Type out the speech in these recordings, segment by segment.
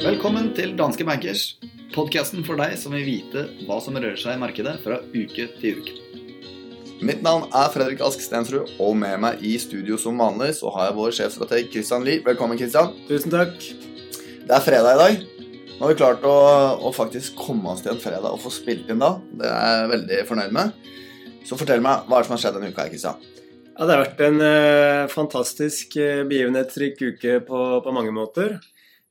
Velkommen til Danske Bankers, podkasten for deg som vil vite hva som rører seg i markedet fra uke til uke. Mitt navn er Fredrik Ask Stensrud, og med meg i studio som vanlig så har jeg vår sjefstrateg Christian Lie. Velkommen, Christian. Tusen takk. Det er fredag i dag. Nå har vi klart å, å faktisk komme oss til en fredag og få spilt inn da. Det er jeg veldig fornøyd med. Så fortell meg, hva er det som har skjedd denne uka, Kristian? Ja, det har vært en eh, fantastisk eh, begivenhetsrik uke på, på mange måter.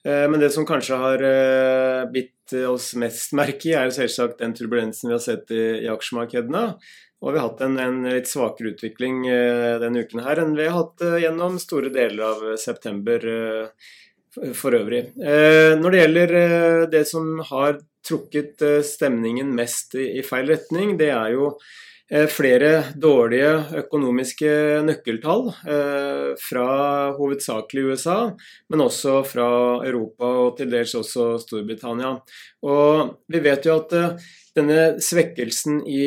Eh, men det som kanskje har eh, bitt oss mest merke i, er jo selvsagt den turbulensen vi har sett i, i aksjemarkedene. Og vi har hatt en, en litt svakere utvikling eh, denne uken her enn vi har hatt eh, gjennom store deler av september for- øvrig. Når det gjelder det som har trukket stemningen mest i, i feil retning, det er jo flere dårlige økonomiske nøkkeltall eh, fra hovedsakelig USA, men også fra Europa og til dels også Storbritannia. Og vi vet jo at eh, denne svekkelsen i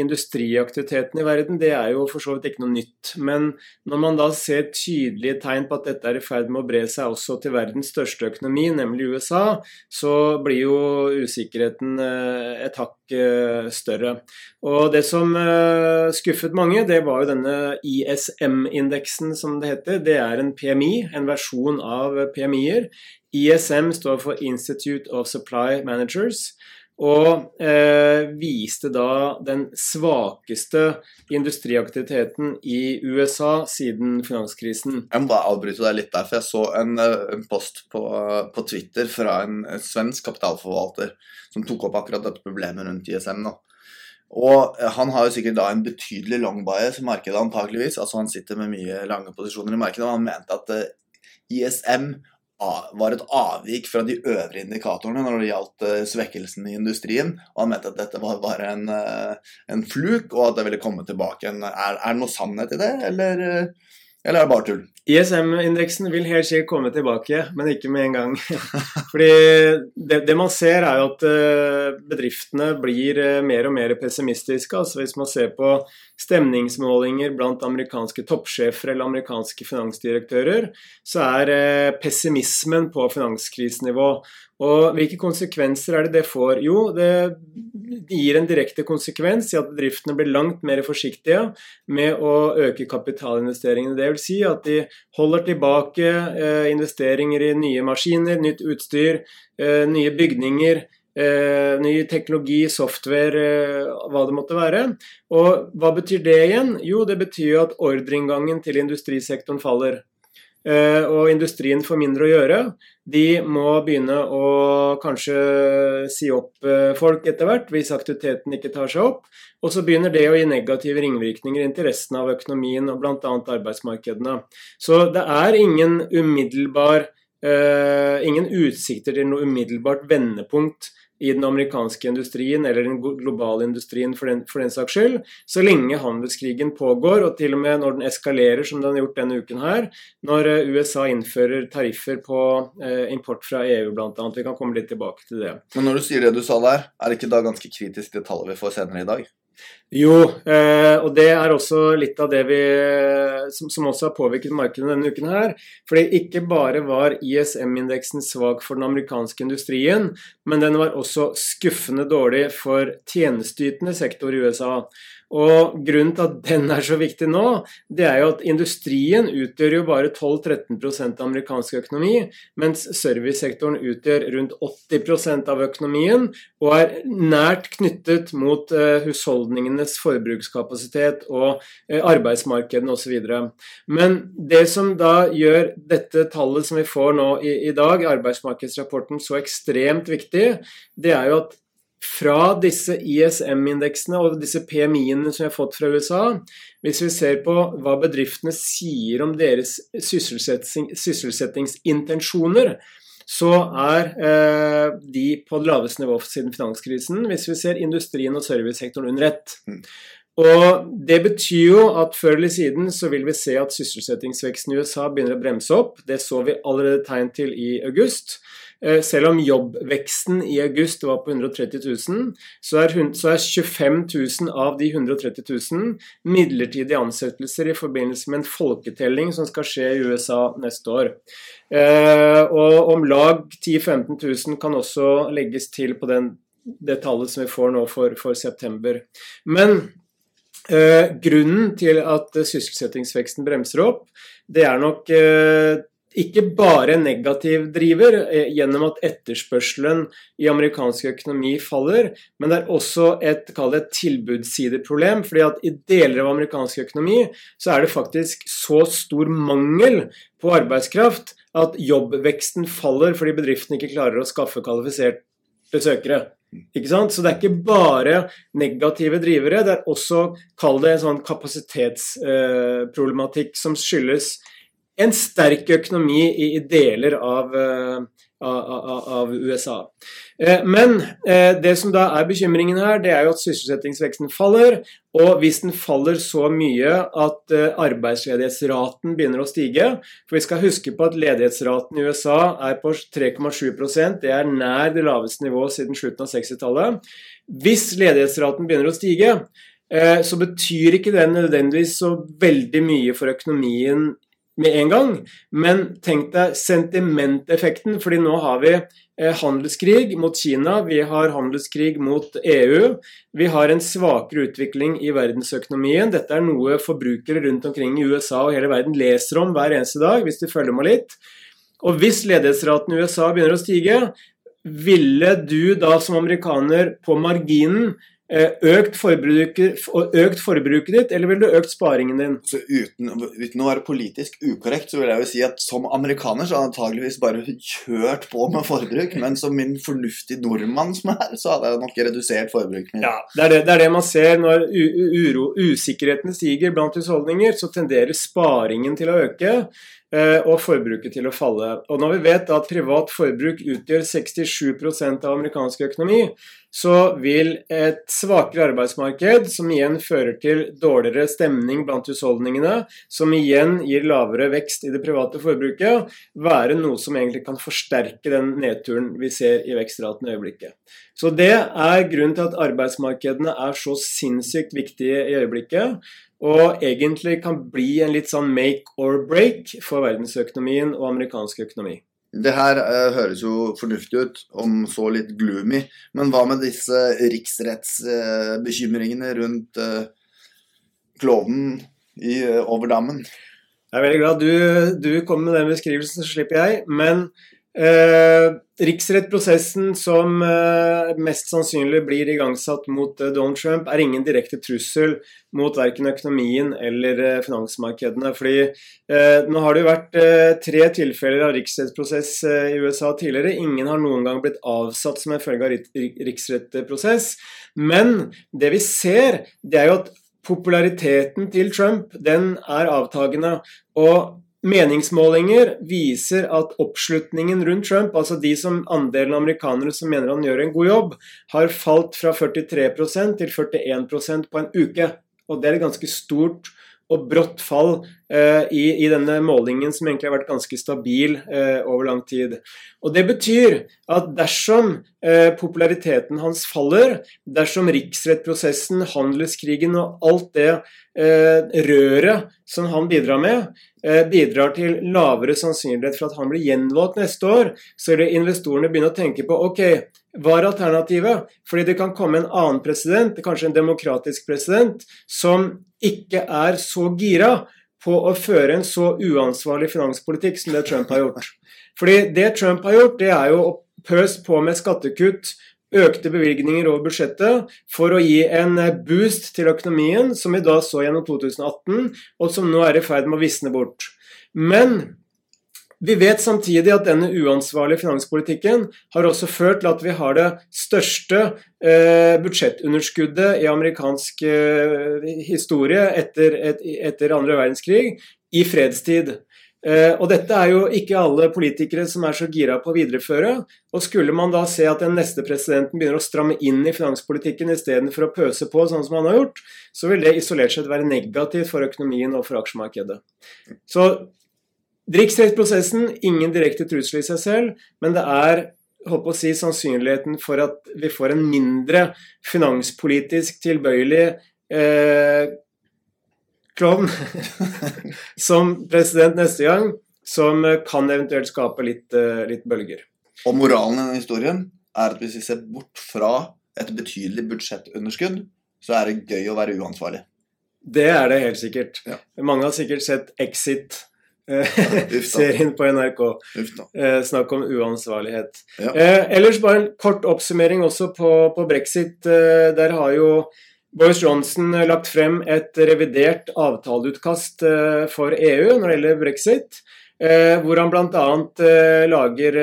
industriaktiviteten i verden, det er jo for så vidt ikke noe nytt. Men når man da ser tydelige tegn på at dette er i ferd med å bre seg også til verdens største økonomi, nemlig USA, så blir jo usikkerheten eh, et hakk eh, større. Og det som eh, skuffet mange, det var jo denne ISM-indeksen som det heter. Det er en PMI, en versjon av PMI-er. ISM står for Institute of Supply Managers. Og eh, viste da den svakeste industriaktiviteten i USA siden finanskrisen. Jeg må bare avbryte deg litt der, for jeg så en, eh, en post på, på Twitter fra en, en svensk kapitalforvalter som tok opp akkurat dette problemet rundt ISM. nå. Og eh, han har jo sikkert da en betydelig long bias i markedet, antakeligvis. Altså han sitter med mye lange posisjoner i markedet, og han mente at eh, ISM a- var et avvik fra de øvrige indikatorene når det gjaldt eh, svekkelsen i industrien. Og han mente at dette var bare en, eh, en fluk, og at det ville komme tilbake. Er, er det noe sannhet i det, eller, eh, eller er det bare tull? ISM-indeksen vil helt sikkert komme tilbake, men ikke med en gang. Fordi det, det man ser er jo at eh, bedriftene blir eh, mer og mer pessimistiske. Altså hvis man ser på stemningsmålinger blant amerikanske toppsjefer eller amerikanske finansdirektører, så er eh, pessimismen på finanskrisenivå. Og hvilke konsekvenser er det det får? Jo, det gir en direkte konsekvens i at bedriftene blir langt mer forsiktige med å øke kapitalinvesteringene. Det vil si at de holder tilbake eh, investeringer i nye maskiner, nytt utstyr, eh, nye bygninger. Eh, ny teknologi, software, eh, hva det måtte være. Og hva betyr det igjen? Jo, det betyr jo at ordreinngangen til industrisektoren faller. Eh, og industrien får mindre å gjøre. De må begynne å kanskje si opp eh, folk etter hvert, hvis aktiviteten ikke tar seg opp. Og så begynner det å gi negative ringvirkninger inn til resten av økonomien og bl.a. arbeidsmarkedene. Så det er ingen umiddelbar eh, ingen utsikter til noe umiddelbart vendepunkt i den amerikanske industrien eller den globale industrien for den, for den saks skyld, så lenge handelskrigen pågår, og til og med når den eskalerer, som den har gjort denne uken her, når eh, USA innfører tariffer på eh, import fra EU bl.a. Vi kan komme litt tilbake til det. Men når du sier det du sa der, er det ikke da ganske kritisk det tallet vi får senere i dag? Jo, eh, og det er også litt av det vi, som, også har påvirket markedet denne uken her. Fordi ikke bare var ISM-indeksen svak for den amerikanske industrien, men den var også skuffende dårlig for tjenesteytende sektor i USA. Og grunnen til at den er så viktig nå, det er jo at industrien utgjør jo bare 12-13% av amerikansk økonomi, mens servicesektoren utgjør rundt 80% av økonomien og er nært knyttet mot eh, husholdningenes forbrukskapasitet og eh, arbeidsmarkedene osv. Men det som da gjør dette tallet som vi får nå i, i dag, arbeidsmarkedsrapporten, så ekstremt viktig, det er jo at fra disse ISM-indeksene og disse PMI-ene som vi har fått fra USA, hvis vi ser på hva bedriftene sier om deres sysselsetting, sysselsettingsintensjoner, så er eh, de på det laveste nivå siden finanskrisen, hvis vi ser industrien og servicesektoren under ett. Og Det betyr jo at før eller siden så vil vi se at sysselsettingsveksten i USA begynner å bremse opp. Det så vi allerede tegn til i august. Eh, selv om jobbveksten i august var på 130 000, så er, så er 25 000 av de 130 000 midlertidige ansettelser i forbindelse med en folketelling som skal skje i USA neste år. Eh, og om lag 10 000-15 000 kan også legges til på den, det tallet som vi får nå for, for september. Men Eh, grunnen til at sysselsettingsveksten bremser opp, det er nok ikke bare negativ driver eh, gjennom at etterspørselen i amerikansk økonomi faller, men det er også et, et tilbudssideproblem. fordi at i deler av amerikansk økonomi så er det faktisk så stor mangel på arbeidskraft at jobbveksten faller fordi bedriftene ikke klarer å skaffe kvalifiserte søkere. Ikke sant? Så det er ikke bare negative drivere, det er også, kall det en sånn kapasitetsproblematikk eh, som skyldes en sterk økonomi i, deler av, eh, av, av USA. Eh, men eh, det som da er bekymringen her, det er jo at sysselsettingsveksten faller. Og hvis den faller så mye at arbeidsledighetsraten begynner å stige For vi skal huske på at ledighetsraten i USA er på 3,7% Det er nær det laveste nivået siden slutten av 60-tallet. Hvis ledighetsraten begynner å stige, så betyr ikke det nødvendigvis så veldig mye for økonomien med en gang. Men tenk deg sentimenteffekten, fordi nå har vi eh, handelskrig mot Kina, vi har handelskrig mot EU. Vi har en svakere utvikling i verdensøkonomien. Dette er noe forbrukere rundt omkring i USA og hele verden leser om hver eneste dag, hvis de følger med litt. Og hvis ledighetsraten i USA begynner å stige, ville du da som amerikaner på marginen økt forbruket, økt forbruket ditt, eller ville du økt sparingen din? Så uten, uten, å være politisk ukorrekt, så vil jeg jo si at som amerikaner så har jeg antageligvis bare kjørt på med forbruk, men som min fornuftige nordmann som er, så hadde jeg nok redusert forbruket mitt. Ja, det er det, det er det, man ser når uro, usikkerheten stiger blant husholdninger, så tenderer sparingen til å øke. Eh, og forbruket til å falle. Og Når vi vet at privat forbruk utgjør 67% av amerikansk økonomi, så vil et svakere arbeidsmarked, som igjen fører til dårligere stemning blant husholdningene, som igjen gir lavere vekst i det private forbruket, være noe som egentlig kan forsterke den nedturen vi ser i vekstraten i øyeblikket. Så det er grunnen til at arbeidsmarkedene er så sinnssykt viktige i øyeblikket og egentlig kan bli en litt sånn make or break for verdensøkonomien og amerikansk økonomi. Det her uh, høres jo fornuftig ut, om så litt gloomy. Men hva med disse riksrettsbekymringene uh, rundt uh, klovnen i, uh, over dammen? Jeg er veldig glad du, du kom med den beskrivelsen, så slipper jeg. Men Eh, riksrettprosessen som eh, mest sannsynlig blir igangsatt mot eh, Donald Trump, er ingen direkte trussel mot verken økonomien eller eh, finansmarkedene. fordi eh, Nå har det jo vært eh, tre tilfeller av riksrettsprosess i USA tidligere. Ingen har noen gang blitt avsatt som en følge av riksrettsprosess. Men det vi ser, det er jo at populariteten til Trump den er avtagende. og Meningsmålinger viser at oppslutningen rundt Trump, altså de som andelen amerikanere som mener han gjør en god jobb, har falt fra 43% til 41% på en uke. Og det er et ganske stort og brått fall eh, i, i, denne målingen som egentlig har vært ganske stabil eh, over lang tid. Og Det betyr at dersom eh, populariteten hans faller, dersom riksrettprosessen, handelskrigen og alt det eh, røret som han bidrar med, eh, bidrar til lavere sannsynlighet for at han blir gjenvalgt neste år, så vil investorene begynne å tenke på ok, hva er alternativet? Fordi det kan komme en annen president, kanskje en demokratisk president, som ikke er så gira på å føre en så uansvarlig finanspolitikk som det Trump har gjort. Fordi det Trump har gjort, det er jo å pøse på med skattekutt, økte bevilgninger over budsjettet for å gi en boost til økonomien, som vi da så gjennom 2018, og som nå er i ferd med å visne bort. Men vi vet samtidig at denne uansvarlige finanspolitikken har også ført til at vi har det største eh, budsjettunderskuddet i amerikansk eh, historie etter, et, etter andre verdenskrig i fredstid. Eh, og dette er jo ikke alle politikere som er så gira på å videreføre. Og skulle man da se at den neste presidenten begynner å stramme inn i finanspolitikken istedenfor å pøse på sånn som han har gjort, så vil det isolert sett være negativt for økonomien og for aksjemarkedet. Så Riksrettsprosessen ingen direkte trussel i seg selv, men det er holdt på å si, sannsynligheten for at vi får en mindre finanspolitisk tilbøyelig eh, klovn som president neste gang, som kan eventuelt skape litt, eh, litt bølger. Og moralen i denne historien er at hvis vi ser bort fra et betydelig budsjettunderskudd, så er det gøy å være uansvarlig. Det er det helt sikkert. Ja. Mange har sikkert sett Exit. Eh. Serien på NRK. Eh, snakk om uansvarlighet. Ja. Eh, ellers bare en kort oppsummering også på, på brexit. Eh, der har jo Boris Johnson eh, lagt frem et revidert avtaleutkast eh, for EU når det gjelder brexit. Eh, hvor han bl.a. Lager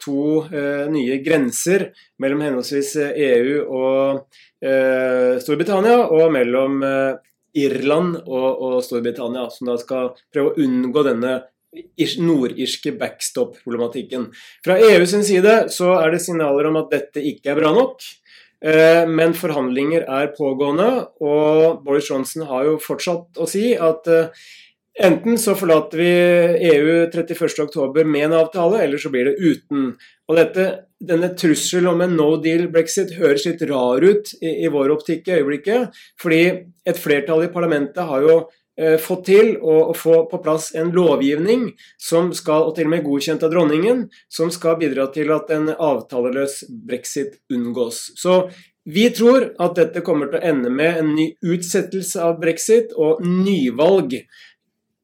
to nye grenser mellom henholdsvis EU og eh, Storbritannia, og mellom Irland og, og Storbritannia, som da skal prøve å unngå denne nordirske backstop-problematikken. Fra EU sin side så er det signaler om at dette ikke er bra nok. Eh, Men forhandlinger er pågående, og Boris Johnson har jo fortsatt å si at eh, enten så forlater vi EU 31.10 med en avtale, eller så blir det uten. Og dette, denne trusselen om en no deal brexit høres litt rar ut i, i vår optikk i øyeblikket, fordi et flertall i parlamentet har jo eh, fått til å, å få på plass en lovgivning som skal, og til og med godkjent av dronningen, som skal bidra til at en avtaleløs brexit unngås. Så vi tror at dette kommer til å ende med en ny utsettelse av brexit og nyvalg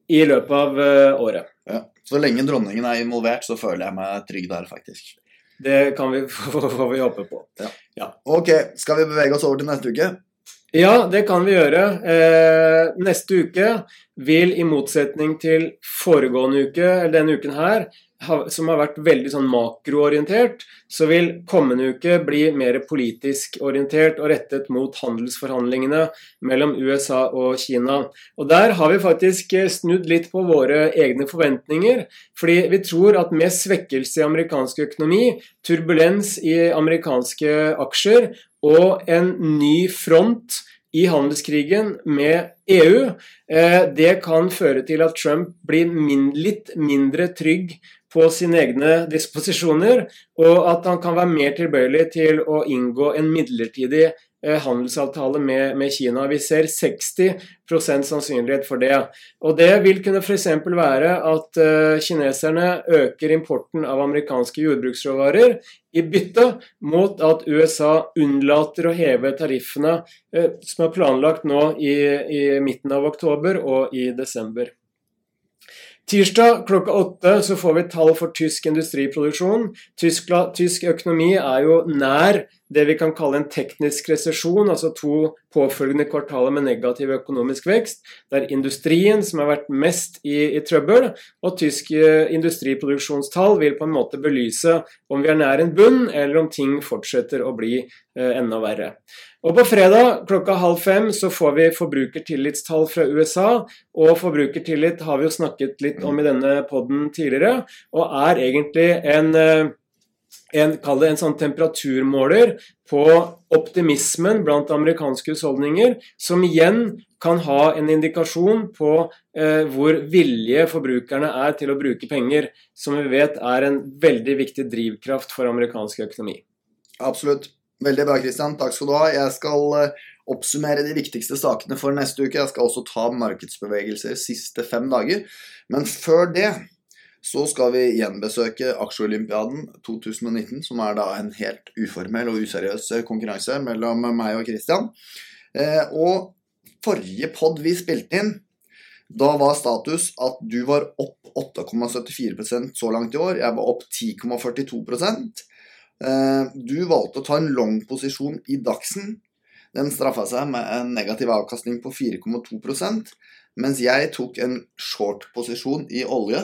i løpet av eh, året. Ja. Så lenge dronningen er involvert, så føler jeg meg trygg der, faktisk. Det kan vi, får vi håpe på. Ok, skal vi bevege oss over til neste uke? Ja, det kan vi gjøre. Eh, neste uke vil i motsetning til foregående uke, eller denne uken her, som har vært veldig sånn makroorientert, så vil kommende uke bli mer politisk orientert og rettet mot handelsforhandlingene mellom USA og Kina. Og der har vi faktisk eh, snudd litt på våre egne forventninger, fordi vi tror at med svekkelse i amerikansk økonomi, turbulens i amerikanske aksjer og en ny front i handelskrigen med EU, eh, det kan føre til at Trump blir litt mindre trygg på sine egne disposisjoner, og at han kan være mer tilbøyelig til å inngå en midlertidig handelsavtale med, med Kina. Vi ser 60% sannsynlighet for det. Og Det vil kunne f.eks. være at uh, kineserne øker importen av amerikanske jordbruksråvarer i bytte mot at USA unnlater å heve tariffene uh, som er planlagt nå i, i midten av oktober og i desember. Tirsdag klokka åtte så får vi tall for tysk industriproduksjon. Tyskla, tysk økonomi er jo nær det vi kan kalle en teknisk resesjon, altså to påfølgende kvartaler med negativ økonomisk vekst. Det er industrien som har vært mest i, i trøbbel, og tysk eh, industriproduksjonstall vil på en måte belyse om vi er nær en bunn, eller om ting fortsetter å bli eh, enda verre. Og På fredag klokka halv fem så får vi forbrukertillitstall fra USA. Og forbrukertillit har vi jo snakket litt om i denne podden tidligere, og er egentlig en eh, en, kall det en sånn temperaturmåler på optimismen blant amerikanske husholdninger, som igjen kan ha en indikasjon på eh, hvor villige forbrukerne er til å bruke penger, som vi vet er en veldig viktig drivkraft for amerikansk økonomi. Absolutt. Veldig bra, Christian. Takk skal du ha. Jeg skal eh, oppsummere de viktigste sakene for neste uke. Jeg skal også ta markedsbevegelser siste fem dager. Men før det så skal vi gjenbesøke Aksjeolympiaden 2019, som er da en helt uformell og useriøs konkurranse mellom meg og Christian. Eh, og forrige pod vi spilte inn, da var status at du var opp 8,74% så langt i år. Jeg var opp 10,42 Eh, Du valgte å ta en long posisjon i Dagsen. Den straffa seg med en negativ avkastning på 4,2% mens jeg tok en short posisjon i olje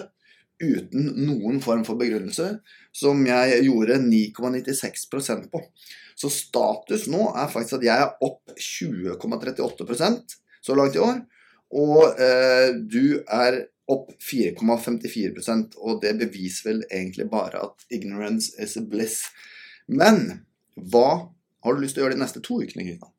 uten noen form for begrunnelse, som jeg gjorde 9,96% på. Så status nå er faktisk at jeg er opp 20,38% så langt i år, og eh, du er opp 4,54% og det beviser vel egentlig bare at ignorance is a bliss. Men hva har du lyst til å gjøre de neste to ukene, Kristian?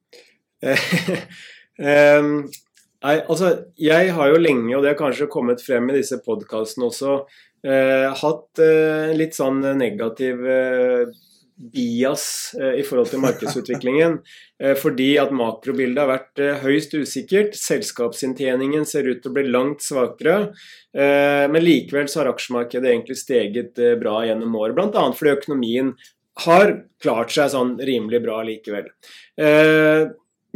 Em, Nei, altså, jeg har jo lenge, og det har kanskje kommet frem i disse podkastene også, eh, hatt eh, litt sånn negativ eh, bias eh, i forhold til markedsutviklingen. Eh, fordi at makrobildet har vært eh, høyst usikkert. Selskapsinntjeningen ser ut til å bli langt svakere. Men likevel så har aksjemarkedet egentlig steget bra gjennom året. Bl.a. fordi økonomien har klart seg sånn rimelig bra likevel.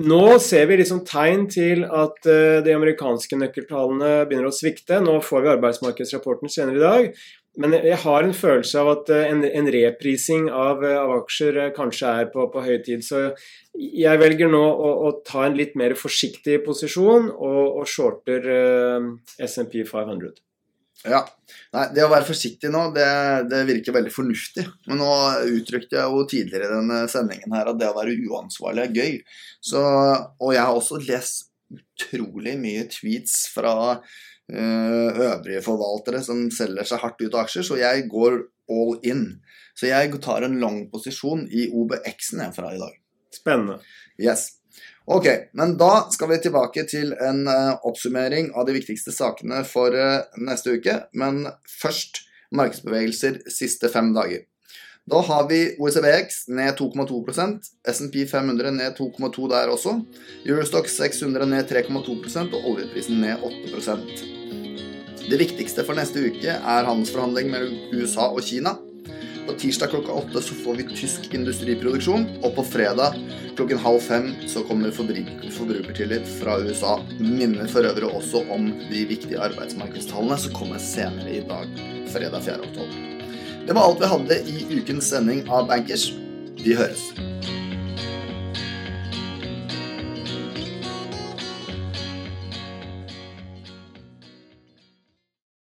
Nå ser vi liksom tegn til at de amerikanske nøkkeltallene begynner å svikte. Nå får vi arbeidsmarkedsrapporten senere i dag. Men jeg har en følelse av at eh, en, en reprising av, eh, av, aksjer eh, kanskje er på, på høy tid. Så jeg velger nå å, å, ta en litt mer forsiktig posisjon og, og shorter uh, SMP 500. Ja. Nei, det å være forsiktig nå, det, det, virker veldig fornuftig. Men nå uttrykte jeg jo tidligere i denne sendingen her at det å være uansvarlig er gøy. Så, og jeg har også lest utrolig mye tweets fra Eh, øvrige forvaltere som selger seg hardt ut av aksjer, så jeg går all in. Så jeg tar en lang posisjon i OBX-en jeg fra i dag. Spennende. Yes. Ok, men da skal vi tilbake til en uh, oppsummering av de viktigste sakene for uh, neste uke. Men først markedsbevegelser siste fem dager. Da har vi OECBX ned 2,2% SMP 500 ned 2,2 der også. Eurostock 600 ned 3,2% og oljeprisen ned 8% det viktigste for neste uke er handelsforhandling mellom USA og Kina. På tirsdag klokka åtte så får vi tysk industriproduksjon, og på fredag klokken halv fem så kommer forbrukertillit fra USA. Minner for øvrig også om de viktige arbeidsmarkedstallene som kommer senere i dag, fredag 4. oktober. Det var alt vi hadde i ukens sending av Bankers. Vi høres.